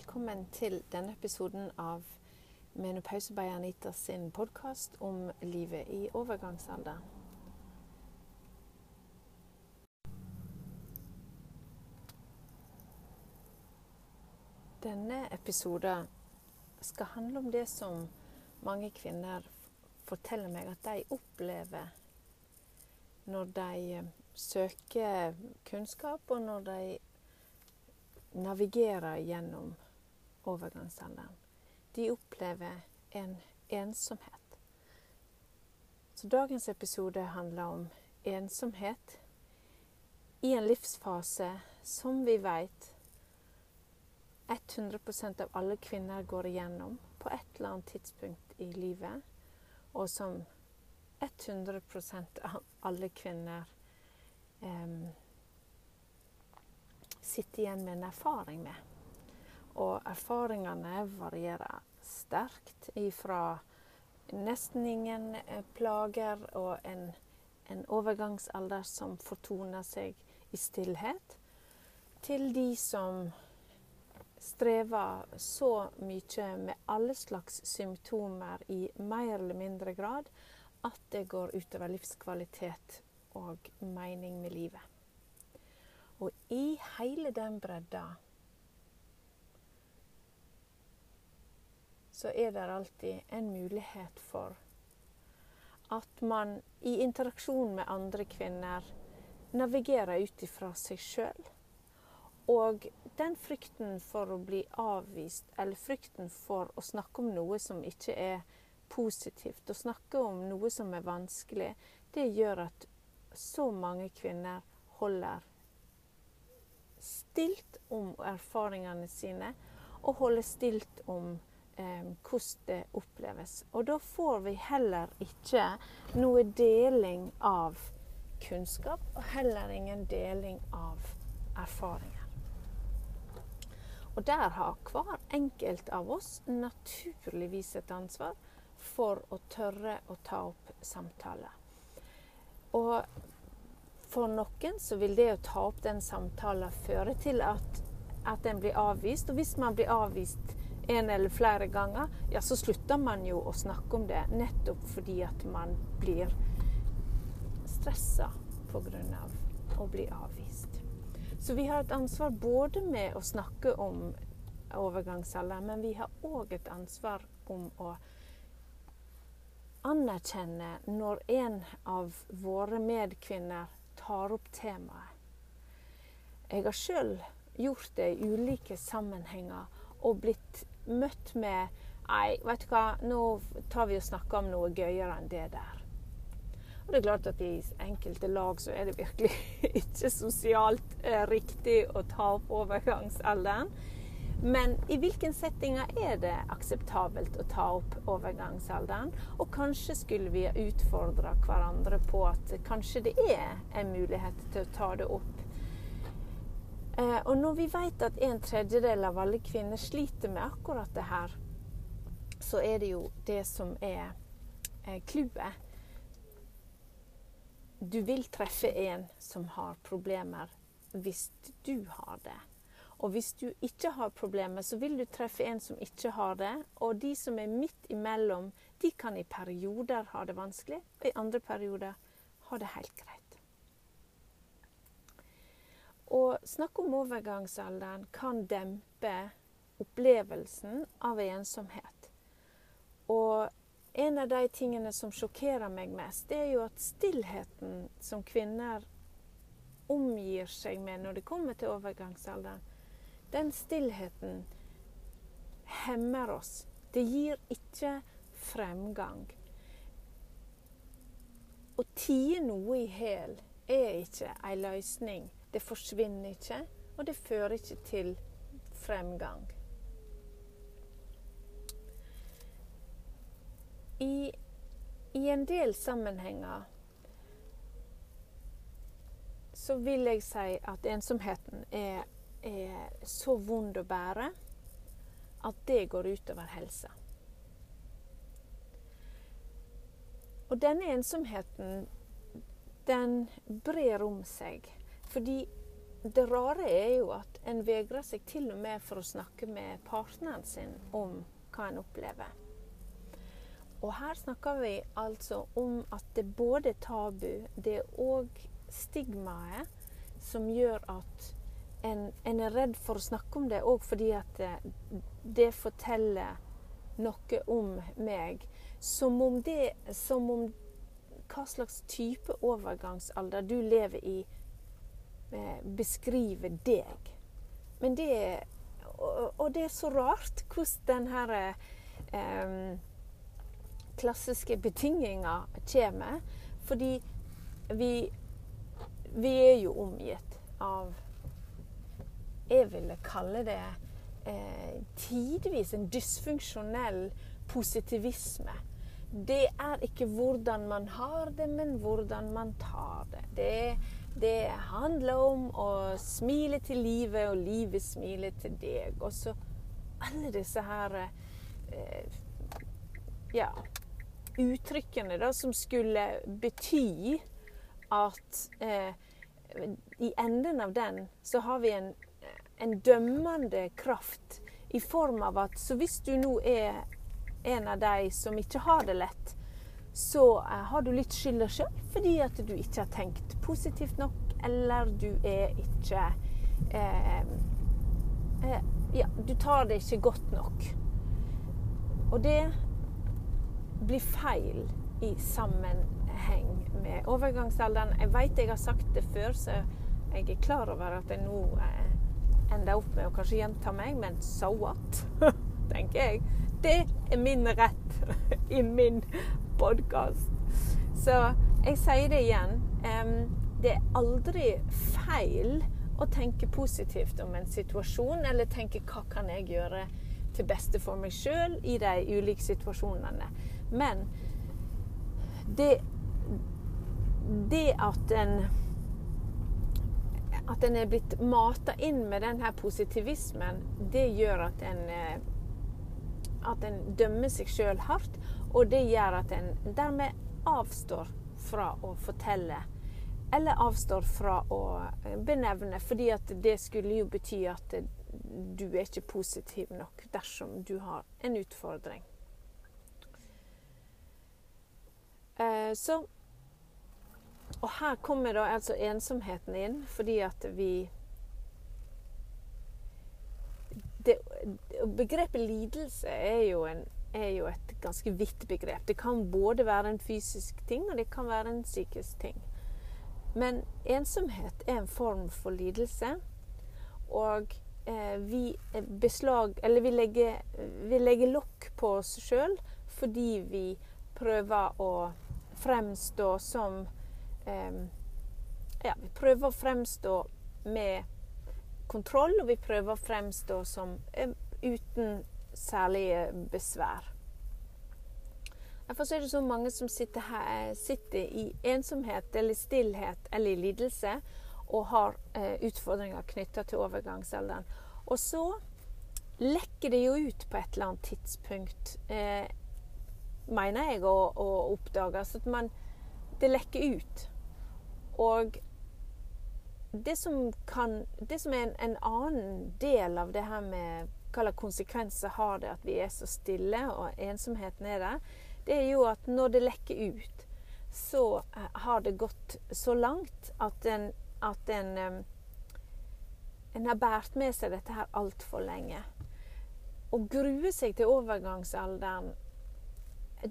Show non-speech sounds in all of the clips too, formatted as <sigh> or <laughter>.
velkommen til denne episoden av Menopause by Anita sin podkast om livet i overgangsalder. Denne episoden skal handle om det som mange kvinner forteller meg at de opplever når de søker kunnskap, og når de navigerer gjennom overgangsalderen. De opplever en ensomhet. Så dagens episode handler om ensomhet i en livsfase som vi vet 100% av alle kvinner går igjennom på et eller annet tidspunkt i livet, og som 100% av alle kvinner eh, sitter igjen med en erfaring med. Og erfaringene varierer sterkt ifra nesten ingen eh, plager og en, en overgangsalder som fortoner seg i stillhet, til de som strever så mye med alle slags symptomer i mer eller mindre grad at det går utover livskvalitet og mening med livet. Og i hele den bredda så er det alltid en mulighet for at man i interaksjon med andre kvinner navigerer ut ifra seg sjøl. Og den frykten for å bli avvist, eller frykten for å snakke om noe som ikke er positivt, å snakke om noe som er vanskelig, det gjør at så mange kvinner holder stilt om erfaringene sine, og holder stilt om eh, hvordan det oppleves. Og da får vi heller ikke noe deling av kunnskap, og heller ingen deling av erfaringer. Og der har hver enkelt av oss naturligvis et ansvar for å tørre å ta opp samtaler. Og for noen så vil det å ta opp den samtalen føre til at, at den blir avvist. Og hvis man blir avvist en eller flere ganger, ja, så slutter man jo å snakke om det. Nettopp fordi at man blir stressa pga. å bli avvist. Så vi har et ansvar både med å snakke om overgangsalder, men vi har òg et ansvar om å anerkjenne når en av våre medkvinner tar opp temaet. Jeg har sjøl gjort det i ulike sammenhenger og blitt møtt med Nei, vet du hva, nå tar vi og snakker om noe gøyere enn det der. Og det er klart at i enkelte lag så er det virkelig <laughs> ikke sosialt eh, riktig å ta opp overgangsalderen. Men i hvilke settinger er det akseptabelt å ta opp overgangsalderen? Og kanskje skulle vi utfordre hverandre på at kanskje det er en mulighet til å ta det opp. Eh, og når vi vet at en tredjedel av alle kvinner sliter med akkurat det her, så er det jo det som er eh, clouet. Du vil treffe en som har problemer hvis du har det. Og hvis du ikke har problemer, så vil du treffe en som ikke har det. Og de som er midt imellom, de kan i perioder ha det vanskelig, og i andre perioder ha det helt greit. Å snakke om overgangsalderen kan dempe opplevelsen av ensomhet. Og en av de tingene som sjokkerer meg mest, det er jo at stillheten som kvinner omgir seg med når det kommer til overgangsalderen, den stillheten hemmer oss. Det gir ikke fremgang. Å tie noe i hæl er ikke ei løsning. Det forsvinner ikke, og det fører ikke til fremgang. I, i en del sammenhenger så vil jeg si at ensomheten er er så vond å bære at det går utover helsa. Og denne ensomheten, den brer om seg. Fordi det rare er jo at en vegrer seg til og med for å snakke med partneren sin om hva en opplever. Og her snakker vi altså om at det er både tabu, det er òg stigmaet som gjør at en, en, er redd for å snakke om det, òg fordi at det, det, forteller noe om meg. Som om det Som om hva slags type overgangsalder du lever i, beskriver deg. Men det og, og, det er så rart hvordan den her eh, klassiske betinginga kommer. Fordi vi, vi er jo omgitt av Jeg ville kalle det eh, tidvis en dysfunksjonell positivisme. Det er ikke hvordan man har det, men hvordan man tar det. Det, det handler om å smile til livet, og livet smiler til deg. Og så alle disse her eh, ja, uttrykkene da, som skulle bety at eh, i enden av den så har vi en, en dømmende kraft i form av at så hvis du nå er en av de som ikke har det lett, så eh, har du litt skylda sjøl fordi at du ikke har tenkt positivt nok, eller du er ikke eh, eh, Ja, du tar det ikke godt nok. Og det blir feil i sammenheng med overgangsalderen. Jeg veit jeg har sagt det før, så jeg er klar over at jeg nå eh, ender opp med å kanskje gjenta meg, men so what? <laughs> tenker jeg. Det er min rett <laughs> i min podkast. Så jeg sier det igjen. det er aldri feil å tenke positivt om en situasjon, eller tenke hva kan jeg gjøre til beste for meg sjøl i de ulike situasjonene. Men det, det at en at en er blitt mata inn med denne positivismen, det gjør at en eh, at en dømmer seg sjøl hardt, og det gjør at en dermed avstår fra å fortelle. Eller avstår fra å benevne, fordi at det skulle jo bety at du er ikke positiv nok dersom du har en utfordring. Eh, så Og her kommer da altså ensomheten inn, fordi at vi det, begrepet lidelse er jo, en, er jo, et ganske vidt begrep. Det kan både være en fysisk ting, og det kan være en psykisk ting. Men ensomhet er en form for lidelse. Og eh, vi beslag Eller vi legger, vi legger lokk på oss sjøl fordi vi prøver å fremstå som eh, Ja, vi prøver å fremstå med kontroll, og vi prøver å fremstå som eh, uten særlige besvær. Derfor er det så mange som sitter, her, sitter i ensomhet eller stillhet eller i lidelse og har eh, utfordringer knytta til overgangsalderen. Og så lekker det jo ut på et eller annet tidspunkt, eh, mener jeg å, å oppdage. Så at man Det lekker ut. Og det som, kan, det som er en, en, annen del av det her med hva konsekvenser har det at vi er så stille og ensomheten er der, det er jo at når det lekker ut, så eh, har det gått så langt at en, at en, en har båret med seg dette her altfor lenge. Å grue seg til overgangsalderen,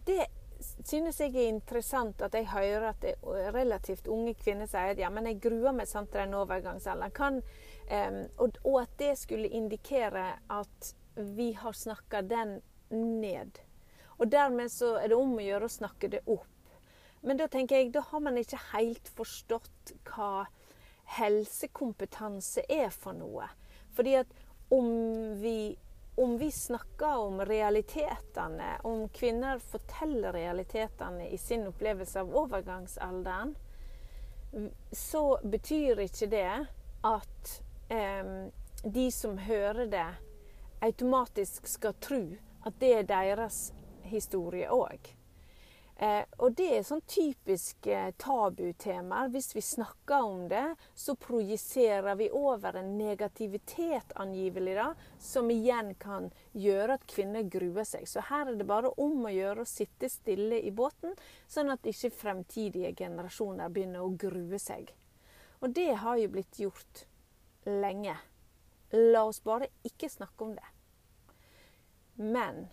det synes jeg er interessant at jeg hører at relativt unge kvinner sier at ja, men jeg gruer meg sånn til den overgangsalderen. Kan, um, og, og, at det skulle indikere at vi har snakka den ned. Og dermed så er det om å gjøre å snakke det opp. Men da tenker jeg, da har man ikke helt forstått hva helsekompetanse er for noe. Fordi at om vi om vi snakker om realitetene, om kvinner forteller realitetene i sin opplevelse av overgangsalderen, så betyr ikke det at de som hører det, automatisk skal tro at det er deres historie òg. Eh, og det er sånn typisk eh, tabutema. Hvis vi snakker om det, så projiserer vi over en negativitet angivelig, da, som igjen kan gjøre at kvinner gruer seg. Så her er det bare om å gjøre å sitte stille i båten, sånn at ikke fremtidige generasjoner begynner å grue seg. Og det har jo blitt gjort lenge. La oss bare ikke snakke om det. Men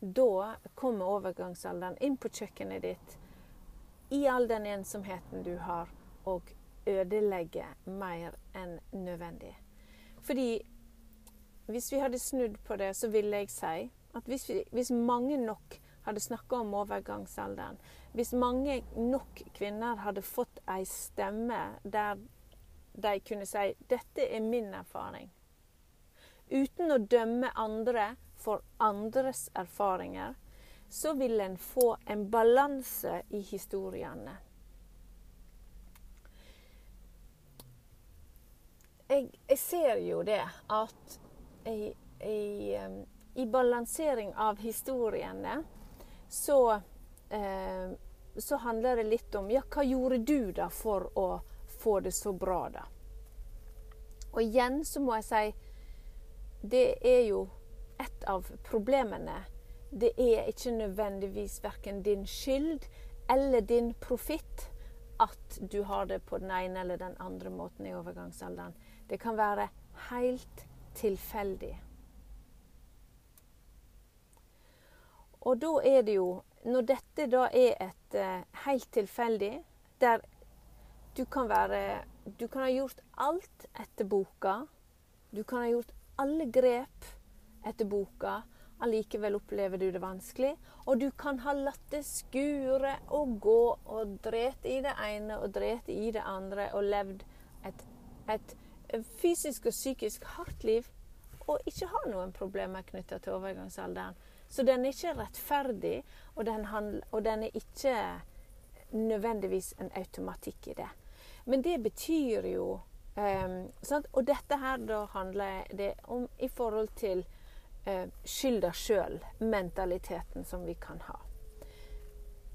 da kommer overgangsalderen inn på kjøkkenet ditt i all den ensomheten du har, og ødelegger mer enn nødvendig. Fordi hvis vi hadde snudd på det, så ville jeg si at hvis, vi, hvis mange nok hadde snakka om overgangsalderen, hvis mange nok kvinner hadde fått ei stemme der de kunne si 'dette er min erfaring', uten å dømme andre for andres erfaringer, så vil en få en balanse i historiene. Jeg, jeg ser jo det at i, i, i balansering av historiene så, eh, så handler det litt om ja, hva gjorde du da for å få det så bra, da? Og igjen så må jeg si det er jo et av problemene. Det er ikke nødvendigvis verken din skyld eller din profitt at du har det på den ene eller den andre måten i overgangsalderen. Det kan være helt tilfeldig. Og da er det jo Når dette da er et uh, helt tilfeldig, der du kan være Du kan ha gjort alt etter boka. Du kan ha gjort alle grep etter boka. Allikevel opplever du det vanskelig. Og du kan ha latt det skure og gå og drete i det ene og drete i det andre og levd et, et fysisk og psykisk hardt liv og ikke ha noen problemer knytta til overgangsalderen. Så den er ikke rettferdig, og den, handler, og den er ikke nødvendigvis en automatikk i det. Men det betyr jo um, Og dette her da handler det om i forhold til uh, skylda sjøl-mentaliteten som vi kan ha.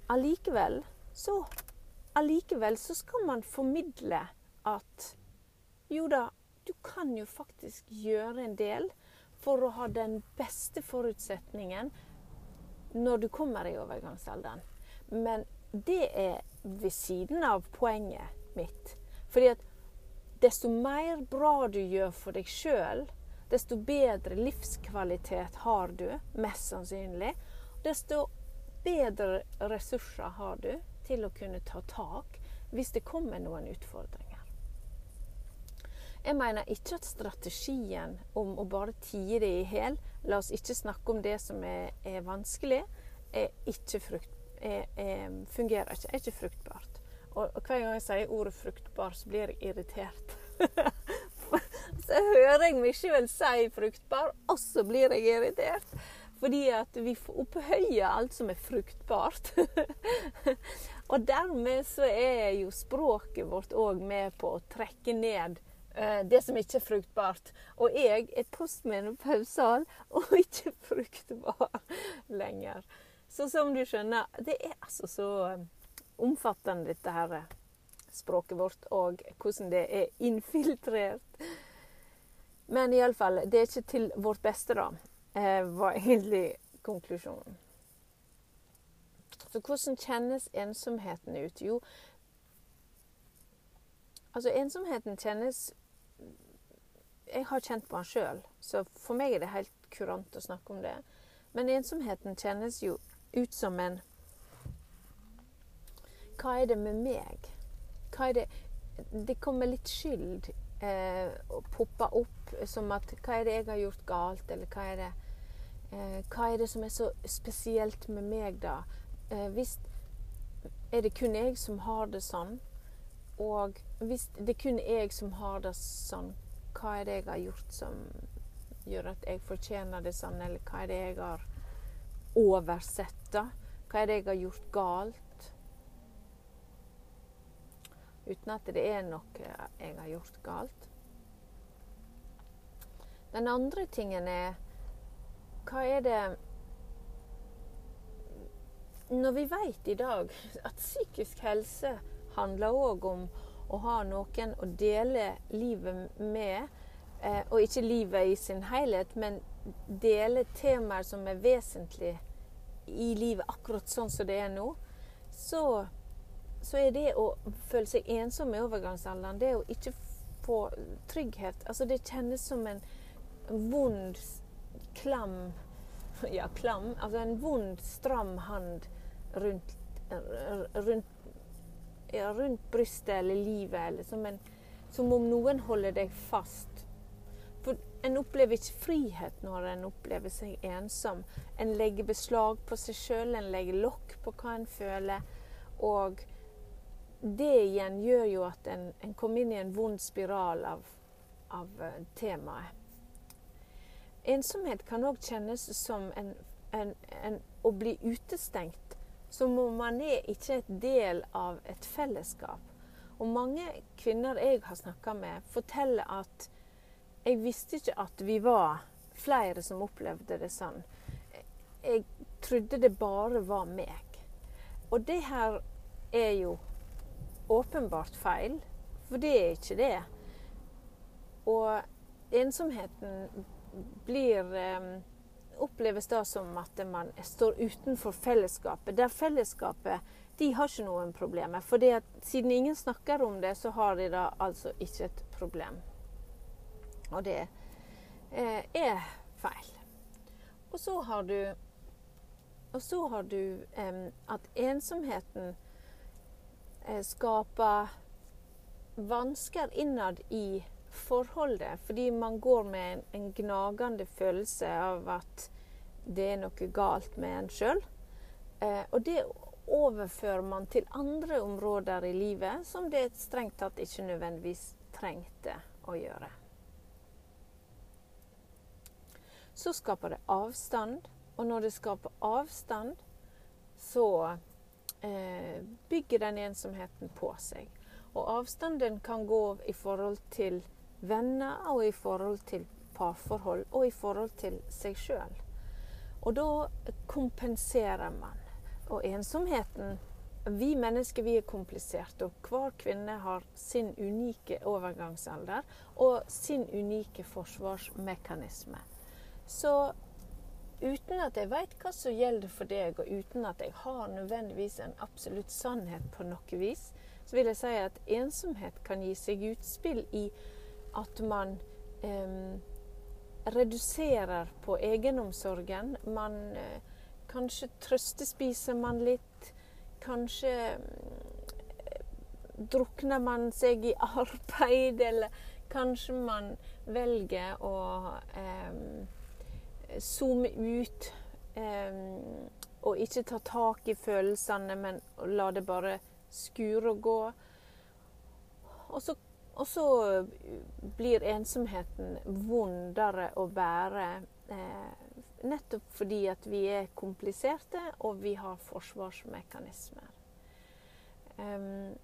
Allikevel så, allikevel så skal man formidle at jo da, du kan jo faktisk gjøre en del for å ha den beste forutsetningen når du kommer i overgangsalderen. Men det er ved siden av poenget mitt. Fordi at desto mer bra du gjør for deg sjøl, desto bedre livskvalitet har du, mest sannsynlig. Desto bedre ressurser har du til å kunne ta tak hvis det kommer noen utfordringer. Jeg mener ikke at strategien om å bare tie det i hjel la oss ikke snakke om det som er, er vanskelig, er ikke frukt, er, er, fungerer ikke, er ikke fruktbart. Og, og hver gang jeg sier ordet 'fruktbar', så blir jeg irritert. <laughs> så hører jeg meg sjøl si fruktbar, og så blir jeg irritert. Fordi at vi får opphøye alt som er fruktbart. <laughs> og dermed så er jo språket vårt òg med på å trekke ned uh, det som ikke er fruktbart. Og jeg er postmenopausal og ikke fruktbar <laughs> lenger. Så som du skjønner, det er altså så eh, omfattende, dette her språket vårt, og hvordan det er <laughs> infiltrert men iallfall, det er ikke til vårt beste, da, eh, var egentlig konklusjonen. Så hvordan kjennes ensomheten ut? Jo, altså ensomheten kjennes Jeg har kjent på den sjøl, så for meg er det helt kurant å snakke om det. Men ensomheten kjennes jo ut som en Hva er det med meg? Hva er det Det kommer litt skyld eh, popper opp som at Hva er det jeg har gjort galt, eller hva er det eh, Hva er det som er så spesielt med meg, da? Eh, hvis Er det kun jeg som har det sånn? Og hvis det er kun jeg som har det sånn, hva er det jeg har gjort som gjør at jeg fortjener det sånn, eller hva er det jeg har oversett, da? Hva er det jeg har gjort galt? uten at det er noe jeg har gjort galt. Den andre tingen er Hva er det når vi vet i dag at psykisk helse handler òg om å ha noen å dele livet med, eh, og ikke livet i sin helhet, men dele temaer som er vesentlige i livet akkurat sånn som det er nå, så, så er det å føle seg ensom i overgangsalderen, det å ikke få trygghet Altså det kjennes som en vond, klam Ja, klam. Altså en vond, stram hand rundt, rundt, ja, rundt brystet eller livet, eller som, en, som om noen holder deg fast. En opplever ikke frihet når en opplever seg ensom. En legger beslag på seg sjøl, en legger lokk på hva en føler. Og det igjen gjør jo at en, en kommer inn i en vond spiral av, av uh, temaet. Ensomhet kan òg kjennes som en, en, en, å bli utestengt. Som om man er ikke et del av et fellesskap. Og mange kvinner jeg har snakka med, forteller at jeg visste ikke at vi var flere som opplevde det sånn. Jeg trodde det bare var meg. Og det her er jo åpenbart feil, for det er ikke det. Og ensomheten blir eh, oppleves da som at man står utenfor fellesskapet. Der fellesskapet de har ikke noen problemer. For siden ingen snakker om det, så har de da altså ikke et problem. Og det eh, er feil. Og så har du, så har du eh, at ensomheten eh, skaper vansker innad i forholdet. Fordi man går med en, en gnagende følelse av at det er noe galt med en sjøl. Eh, og det overfører man til andre områder i livet som det strengt tatt ikke nødvendigvis trengte å gjøre. Så skaper det avstand, og når det skaper avstand, så eh, bygger den ensomheten på seg. Og avstanden kan gå i forhold til venner, og i forhold til parforhold, og i forhold til seg sjøl. Og da kompenserer man. Og ensomheten Vi mennesker vi er kompliserte, og hver kvinne har sin unike overgangsalder og sin unike forsvarsmekanisme. Så uten at jeg vet hva som gjelder for deg, og uten at jeg har nødvendigvis en absolutt sannhet på noe vis, så vil jeg si at ensomhet kan gi seg utspill i at man eh, reduserer på egenomsorgen. Man eh, Kanskje trøstespiser man litt. Kanskje eh, drukner man seg i <laughs> arbeid, eller kanskje man velger å eh, zoome ut eh, og ikke ta tak i følelsene, men la det bare skure og gå. Og så og så blir ensomheten vondere å bære. Eh, nettopp fordi at vi er kompliserte, og vi har forsvarsmekanismer. Um,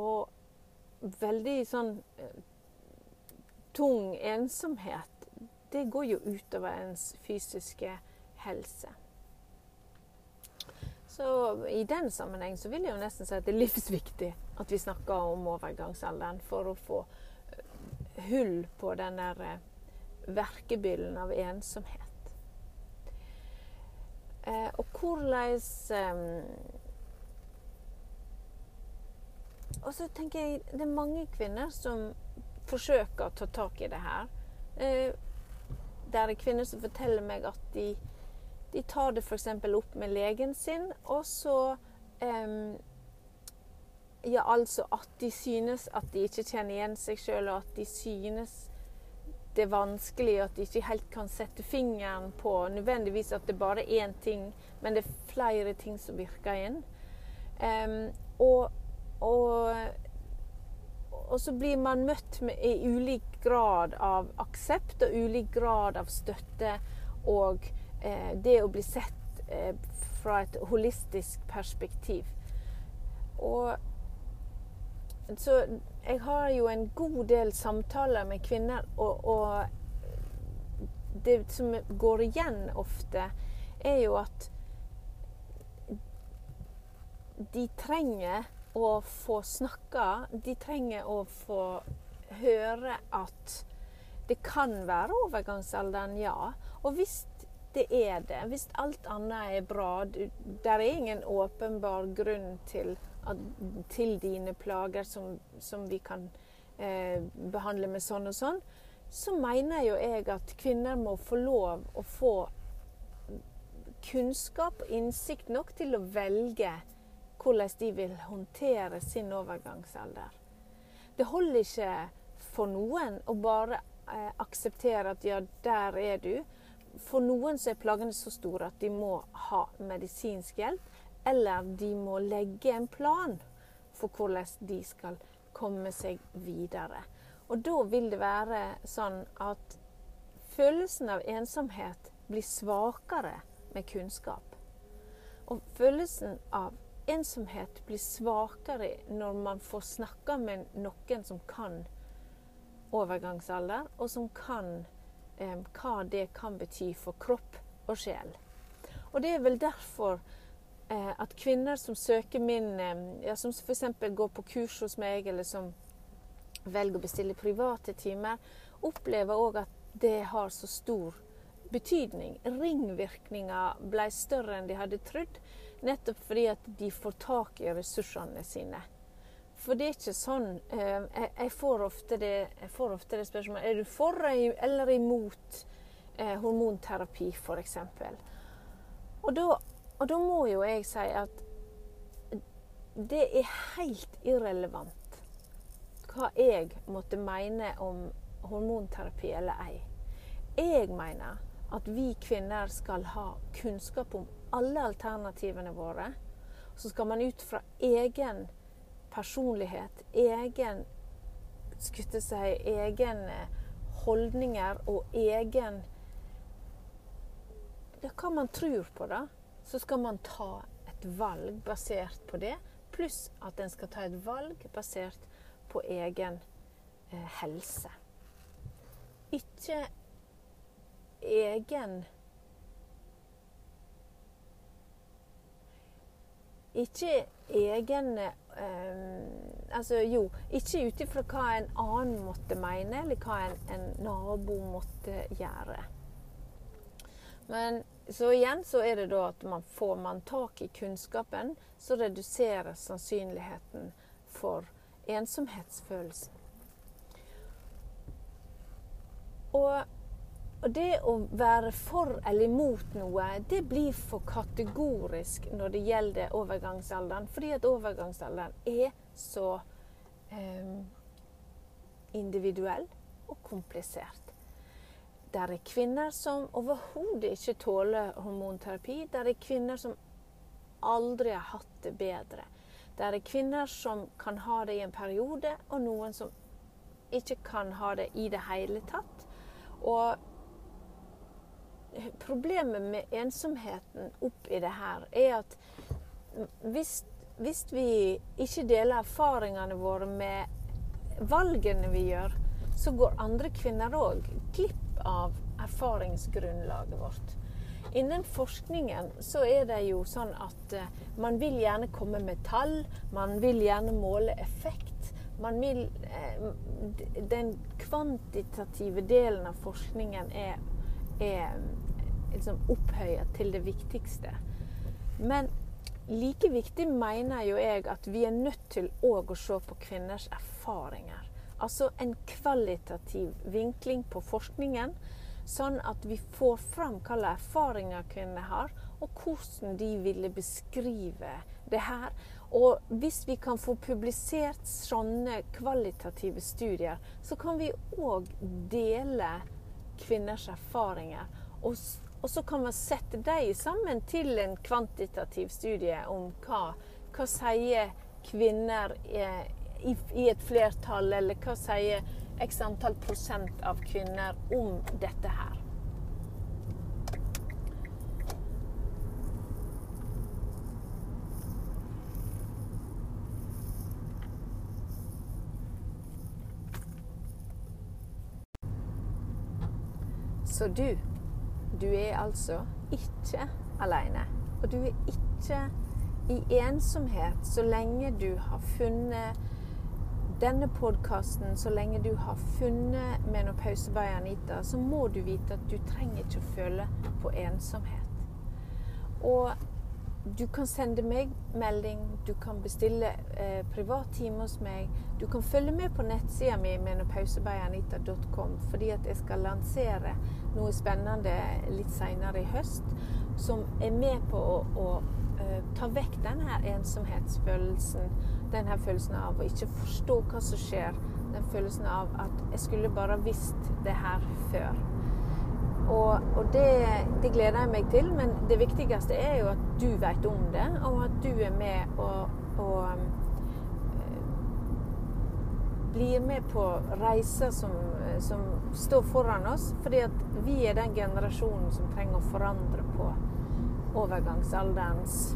og veldig sånn uh, tung ensomhet, det går jo utover ens fysiske helse. Så i den sammenheng så vil jeg jo nesten si at det er livsviktig at vi snakker om overgangsalderen for å få eh, hull på den der eh, verkebyllen av ensomhet. Eh, og hvordan Og så tenker jeg det er mange kvinner som forsøker å ta tak i det her. Der det er kvinner som forteller meg at de de tar det f.eks. opp med legen sin, og så um, Ja, altså at de synes at de ikke kjenner igjen seg sjøl, og at de synes det er vanskelig, og at de ikke helt kan sette fingeren på nødvendigvis at det bare er én ting, men det er flere ting som virker inn. Um, og, og, og, så blir man møtt med i ulik grad av aksept og ulik grad av støtte og eh, det å bli sett eh, fra et holistisk perspektiv. Og så jeg har jo en god del samtaler med kvinner, og, og det som går igjen ofte, er jo at de trenger å få snakka. De trenger å få høre at det kan være overgangsalderen, ja. Og hvis det er det, hvis alt annet er bra, Der er ingen åpenbar grunn til, at, til dine plager som, som vi kan eh, behandle med sånn og sånn, så mener jo jeg at kvinner må få lov å få kunnskap og innsikt nok til å velge hvordan de vil håndtere sin overgangsalder. Det holder ikke for noen å bare eh, akseptere at ja, der er du for noen så er plagene så store at de må ha medisinsk hjelp, eller de må legge en plan for hvordan de skal komme seg videre. Og da vil det være sånn at følelsen av ensomhet blir svakere med kunnskap. Og følelsen av ensomhet blir svakere når man får snakka med noen som kan overgangsalder, og som kan eh, hva det kan bety for kropp og sjel. Og det er vel derfor eh, at kvinner som søker min eh, ja, Som f.eks. går på kurs hos meg, eller som velger å bestille private timer, opplever òg at det har så stor betydning. Ringvirkninga ble større enn de hadde trodd, nettopp fordi at de får tak i ressursene sine. For det er ikke sånn eh, Jeg, får ofte det, jeg får ofte det spørsmålet Er du for eller imot eh, hormonterapi, f.eks.? Og og da må jo jeg si at det er helt irrelevant hva jeg måtte mene om hormonterapi eller ei. Jeg mener at vi kvinner skal ha kunnskap om alle alternativene våre. Så skal man ut fra egen personlighet, egen skutte seg, egen eh, holdninger og egen det er Hva man tror på, da. Så skal man ta et valg basert på det, pluss at en skal ta et valg basert på egen eh, helse. Ikke egen Ikke egen eh, Altså jo, ikke ut ifra hva en annen måtte mene, eller hva en, en, nabo måtte gjøre. Men så igjen så er det da at man får man tak i kunnskapen, så reduseres sannsynligheten for ensomhetsfølelsen. Og og det å være for eller imot noe, det blir for kategorisk når det gjelder overgangsalderen. Fordi at overgangsalderen er så eh, individuell og komplisert. Der er kvinner som overhodet ikke tåler hormonterapi. Der er kvinner som aldri har hatt det bedre. Der er kvinner som kan ha det i en periode, og noen som ikke kan ha det i det hele tatt. Og problemet med ensomheten oppi det her, er at hvis, hvis vi ikke deler erfaringene våre med valgene vi gjør, så går andre kvinner òg glipp av erfaringsgrunnlaget vårt. Innen forskningen så er det jo sånn at uh, man vil gjerne komme med tall, man vil gjerne måle effekt. Man vil uh, Den kvantitative delen av forskningen er er liksom opphøyet til det viktigste. Men like viktig mener jo jeg at vi er nødt til òg å se på kvinners erfaringer. Altså en kvalitativ vinkling på forskningen, sånn at vi får fram hvilke erfaringer kvinner har, og hvordan de ville beskrive det her. Og hvis vi kan få publisert sånne kvalitative studier, så kan vi òg dele kvinners erfaringer. Og, og, så kan man sette dem sammen til en kvantitativ studie om hva, hva sier kvinner i, i, i et flertall, eller hva sier x antall prosent av kvinner om dette her. Så du, du er altså ikke alene. Og du er ikke i ensomhet, så lenge du har funnet denne podkasten, så lenge du har funnet Menopause by Anita, så må du vite at du trenger ikke å føle på ensomhet. Og du kan sende meg melding, du kan bestille eh, privattime hos meg. Du kan følge med på nettsida mi menopausebyanita.com, fordi at jeg skal lansere noe spennende litt seinere i høst som er med på å, å uh, ta vekk denne ensomhetsfølelsen. Denne følelsen av å ikke forstå hva som skjer. Den følelsen av at jeg skulle bare visst det her før. Og, og det, det, gleder jeg meg til, men det viktigste er jo at du vet om det, og at du er med og, og blir med på reiser som, som, står foran oss. Fordi at vi er den generasjonen som trenger å forandre på overgangsalderens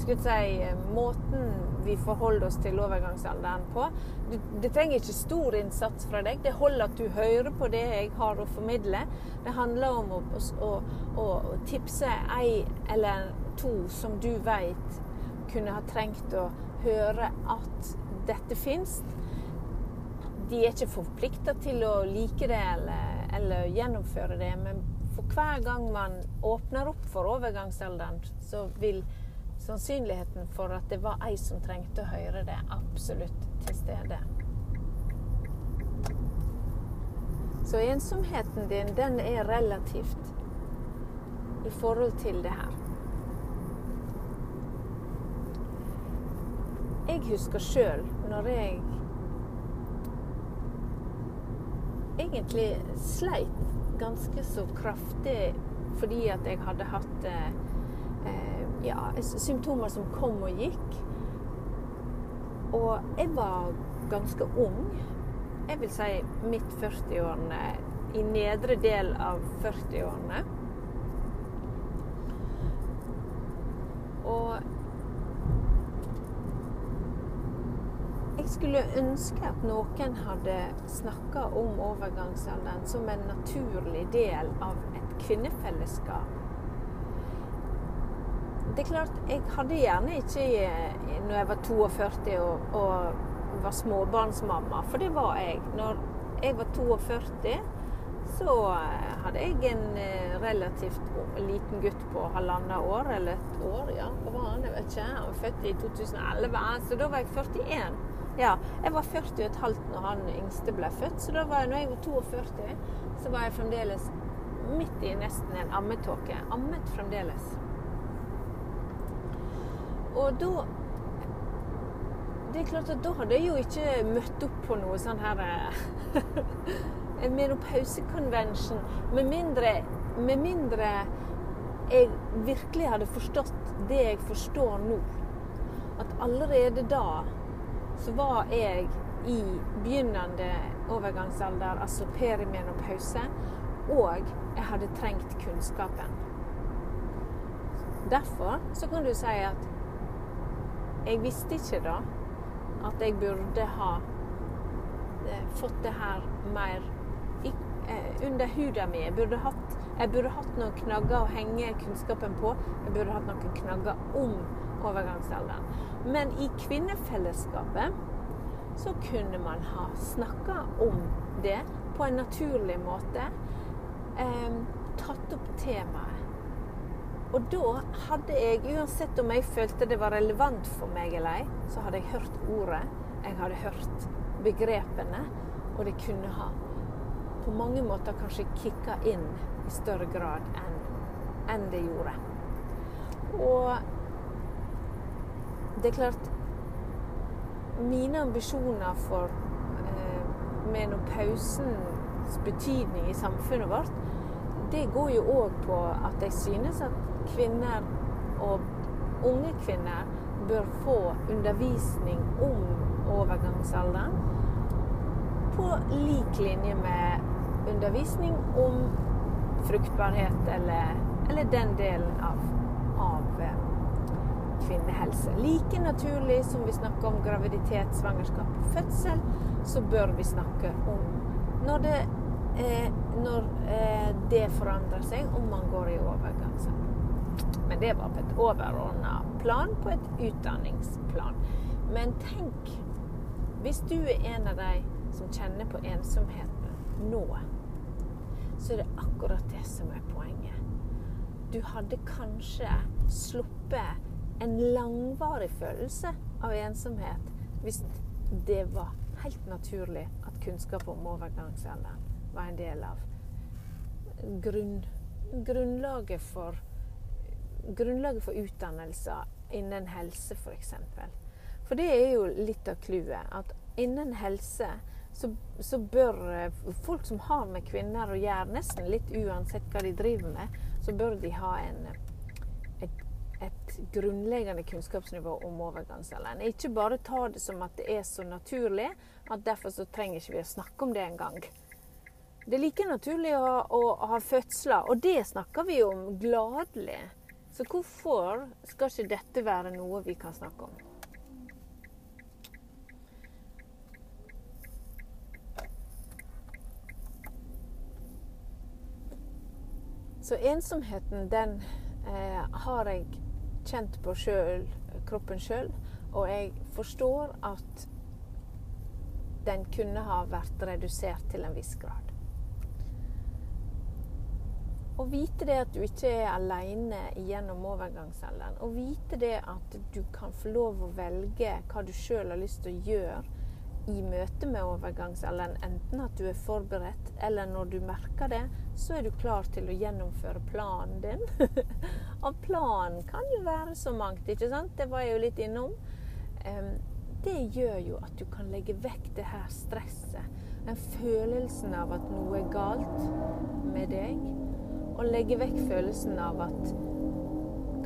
skulle si, måten vi forholder oss til overgangsalderen på. Det, det, trenger ikke stor innsats fra deg. Det holder at du hører på det jeg har å formidle. Det handler om å, å, å tipse ei eller to som du veit kunne ha trengt å høre at dette fins. De er ikke forplikta til å like det eller, eller gjennomføre det, men for hver gang man åpner opp for overgangsalderen, så vil sannsynligheten for at det var ei som trengte å høre det, absolutt til stede. Så ensomheten din, den er relativt i forhold til det her. Jeg husker sjøl når jeg egentlig sleit ganske så kraftig fordi at jeg hadde hatt eh, ja, symptomer som kom og gikk. Og jeg var ganske ung. Jeg vil si midt 40-årene. I nedre del av 40-årene. Og jeg skulle ønske at noen hadde snakka om overgangsalderen som en naturlig del av et kvinnefellesskap det er klart, jeg hadde gjerne ikke eh, når jeg var 42 og, og var småbarnsmamma, for det var jeg. Når jeg var 42, så eh, hadde jeg en eh, relativt liten gutt på halvannet år, eller et år, ja. Hva var han? Jeg vet ikke. Han var født i 2011, så da var jeg 41. Ja, jeg var 40 og et halvt når han yngste ble født, så da var jeg, når jeg var 42, så var jeg fremdeles midt i nesten en ammetåke. Ammet fremdeles. Og da Det er klart at da hadde jeg jo ikke møtt opp på noe sånn her <laughs> En menopausekonvensjon. Med mindre, med mindre jeg virkelig hadde forstått det jeg forstår nå. At allerede da så var jeg i begynnende overgangsalder, altså perimenopause, og jeg hadde trengt kunnskapen. Derfor så kan du si at jeg visste ikke da at jeg burde ha eh, fått det her mer eh, under huda mi. Jeg burde, hatt, jeg burde hatt noen knagger å henge kunnskapen på. Jeg burde hatt noen knagger om overgangsalderen. Men i kvinnefellesskapet så kunne man ha snakka om det på en naturlig måte. Eh, tatt opp temaet. Og da hadde jeg, uansett om jeg følte det var relevant for meg eller ei, så hadde jeg hørt ordet, jeg hadde hørt begrepene, og det kunne ha på mange måter kanskje kicka inn i større grad enn, enn det gjorde. Og det er klart Mine ambisjoner for eh, menopausens betydning i samfunnet vårt, det går jo òg på at jeg synes at kvinner og unge kvinner bør få undervisning om overgangsalderen på lik linje med undervisning om fruktbarhet eller, eller den delen av, av eh, kvinnehelse. Like naturlig som vi snakker om graviditet, svangerskap og fødsel, så bør vi snakke om når det, eh, når, eh, det forandrer seg, om man går i overgangsalder. Men det var på et overordna plan, på et utdanningsplan. Men tenk hvis du er en av de som kjenner på ensomheten nå, så er det akkurat det som er poenget. Du hadde kanskje sluppet en langvarig følelse av ensomhet hvis det var helt naturlig at kunnskap om overgangsalderen var en del av grunn, grunnlaget for grunnlaget for utdannelser innen helse, f.eks. For, eksempel. for det er jo litt av clouet. At innen helse så, så, bør eh, folk som har med kvinner å gjøre, nesten litt uansett hva de driver med, så bør de ha en, et, et grunnleggende kunnskapsnivå om overgangsalderen. Ikke bare ta det som at det er så naturlig at derfor så trenger ikke vi å snakke om det engang. Det er like naturlig å, å, ha fødsler, og det snakker vi om gladelig. Så hvorfor skal ikke dette være noe vi kan snakke om? Så ensomheten, den eh, har jeg kjent på selv, kroppen sjøl. Og jeg forstår at den kunne ha vært redusert til en viss grad. Å vite det at du ikke er alene gjennom overgangsalderen. Å vite det at du kan få lov å velge hva du sjøl har lyst til å gjøre i møte med overgangsalderen, enten at du er forberedt, eller når du merker det, så er du klar til å gjennomføre planen din. <laughs> og planen kan jo være så mangt, ikke sant? Det var jeg jo litt innom. det gjør jo at du kan legge vekk det her stresset. Den følelsen av at noe er galt med deg. Og legge vekk følelsen av at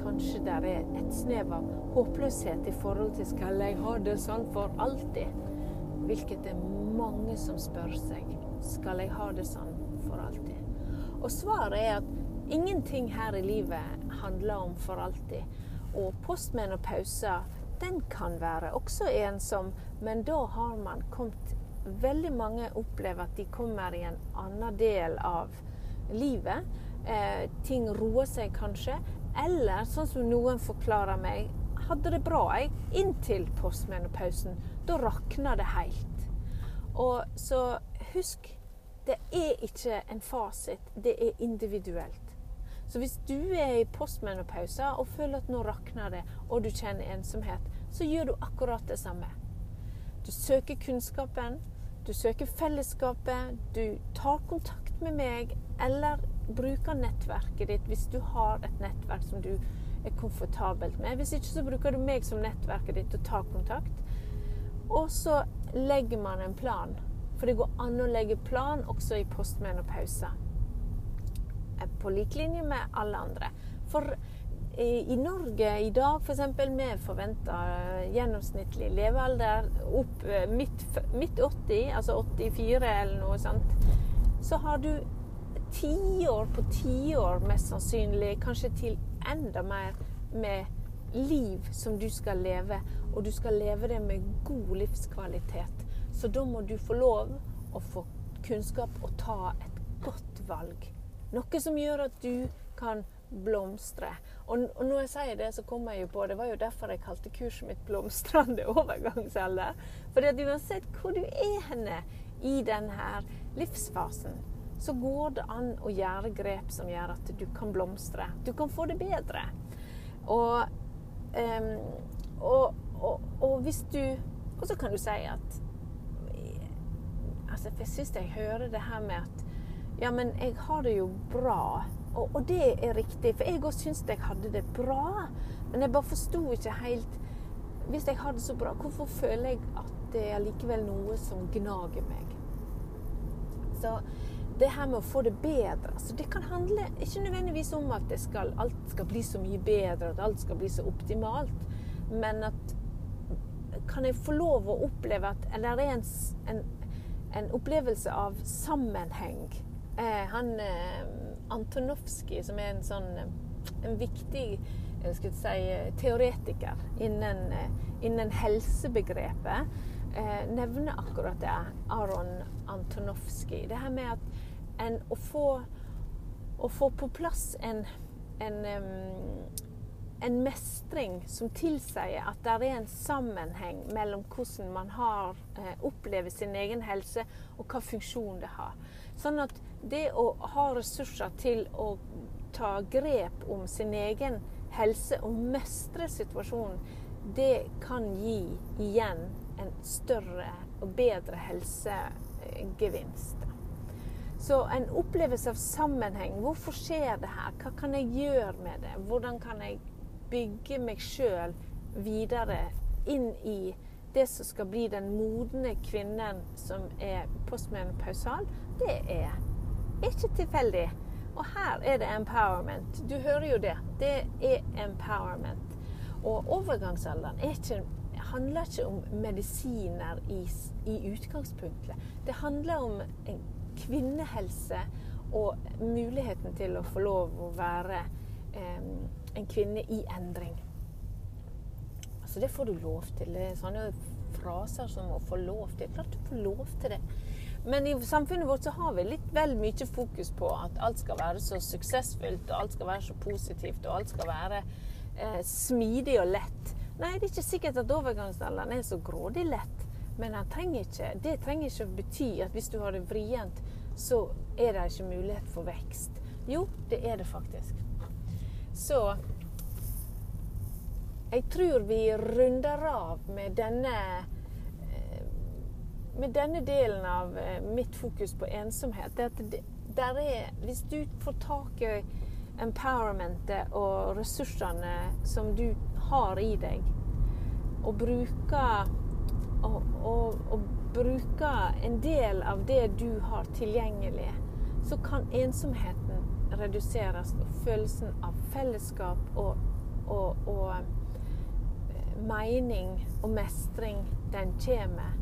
kanskje det er et snev av håpløshet i forhold til skal jeg ha det sånn for alltid? hvilket det er mange som spør seg skal jeg ha det sånn for alltid. Og svaret er at ingenting her i livet handler om for alltid. Og postmenopausa, den kan være også ensom, men da har man kommet Veldig mange opplever at de kommer i en annen del av livet. Eh, ting roer seg kanskje. Eller sånn som noen forklarer meg, hadde det bra jeg, inntil postmenopausen. Da rakna det helt. Og så husk, det er ikke en fasit. Det er individuelt. Så hvis du er i postmenopausen og føler at nå rakner det, og du kjenner ensomhet, så gjør du akkurat det samme. Du søker kunnskapen, du søker fellesskapet, du tar kontakt med meg, eller bruker nettverket ditt hvis du har et nettverk som du er komfortabelt med. Hvis ikke så bruker du meg som nettverket ditt og tar kontakt. Og så legger man en plan. For det går an å legge plan også i postmenopause. Eh, på lik linje med alle andre. For i, Norge i dag f.eks. Med forventa eh, gjennomsnittlig levealder opp eh, midt, midt 80, altså 84 eller noe sånt, så har du tiår på tiår mest sannsynlig, kanskje til enda mer med liv som du skal leve, og du skal leve det med god livskvalitet. Så da må du få lov å få kunnskap og ta et godt valg. Noe som gjør at du kan blomstre. Og, og når jeg sier det, så kommer jeg jo på Det var jo derfor jeg kalte kurset mitt 'Blomstrende overgangsalder'. For uansett hvor du er henne i denne livsfasen, så går det an å gjøre grep som gjør at du kan blomstre. Du kan få det bedre. Og, um, og, og, og hvis du Og så kan du si at altså, Jeg syns jeg hører det her med at Ja, men jeg har det jo bra. Og, og det er riktig, for jeg òg syns jeg hadde det bra. Men jeg bare forsto ikke helt Hvis jeg har det så bra, hvorfor føler jeg at det er likevel noe som gnager meg? Så det her med å få det bedre Så Det kan handle ikke nødvendigvis om at skal, alt skal bli så mye bedre, at alt skal bli så optimalt, men at Kan jeg få lov å oppleve at Eller det en, en, en opplevelse av sammenheng. Eh, han eh, Antonovskij, som er en sånn en viktig jeg si, teoretiker innen, eh, innen helsebegrepet, eh, nevner akkurat det. Aron Antonovskij. Det her med at en, å, få, å få på plass en, en, en mestring som tilsier at det er en sammenheng mellom hvordan man har, eh, opplever sin egen helse, og hva funksjon det har. Sånn at det å ha ressurser til å ta grep om sin egen helse og mestre situasjonen, det kan gi igjen en større og bedre helsegevinst. Så en opplevelse av sammenheng. Hvorfor skjer det her? Hva kan jeg gjøre med det? Hvordan kan jeg bygge meg sjøl videre inn i det som skal bli den modne kvinnen som er postmenopausal? Det er ikke tilfeldig. Og her er det empowerment. Du hører jo det. Det er empowerment. Og overgangsalderen ikke, handler ikke om medisiner i, i utgangspunktet. Det handler om en kvinnehelse og muligheten til å få lov å være eh, en kvinne i endring. Altså, det får du lov til. Det er sånne fraser som å få lov til. Klart du får lov til det. Men i samfunnet vårt så har vi litt vel mye fokus på at alt skal være så suksessfullt, og alt skal være så positivt, og alt skal være eh, smidig og lett. Nei, det er ikke sikkert at overgangsalderen er så grådig lett. Men trenger ikke, det trenger ikke å bety at hvis du har det vrient, så er det ikke mulighet for vekst. Jo, det er det faktisk. Så jeg tror vi runder av med denne eh, med denne delen av eh, mitt fokus på ensomhet. Det at det, der er, hvis du får tak i empowermentet og ressursene som du har i deg, og bruker og, og bruker en del av det du har tilgjengelig, så kan ensomheten reduseres, og følelsen av fellesskap og, og, og eh, mening og mestring, den kommer.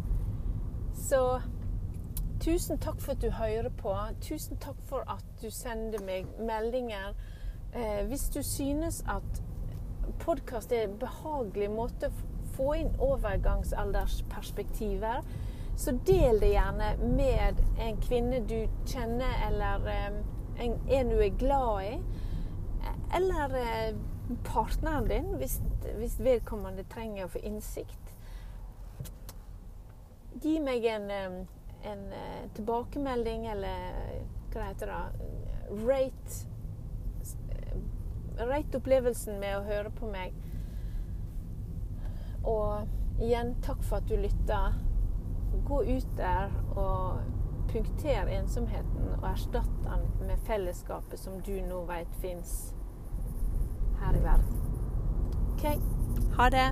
Så tusen takk for at du hører på. Tusen takk for at du sender meg meldinger. Eh, hvis du synes at podkast er en behagelig måte å få inn overgangsaldersperspektiver, så del det gjerne med en kvinne du kjenner, eller en, en du er glad i. Eller eh, partneren din, hvis, hvis vedkommende trenger å få innsikt. Gi meg en, en eh, tilbakemelding, eller hva heter det Rate Rate opplevelsen med å høre på meg. Og igjen, takk for at du lytta. Gå ut der og punkter ensomheten og erstatt den med fellesskapet som du nå vet fins her i verden. OK. Ha det.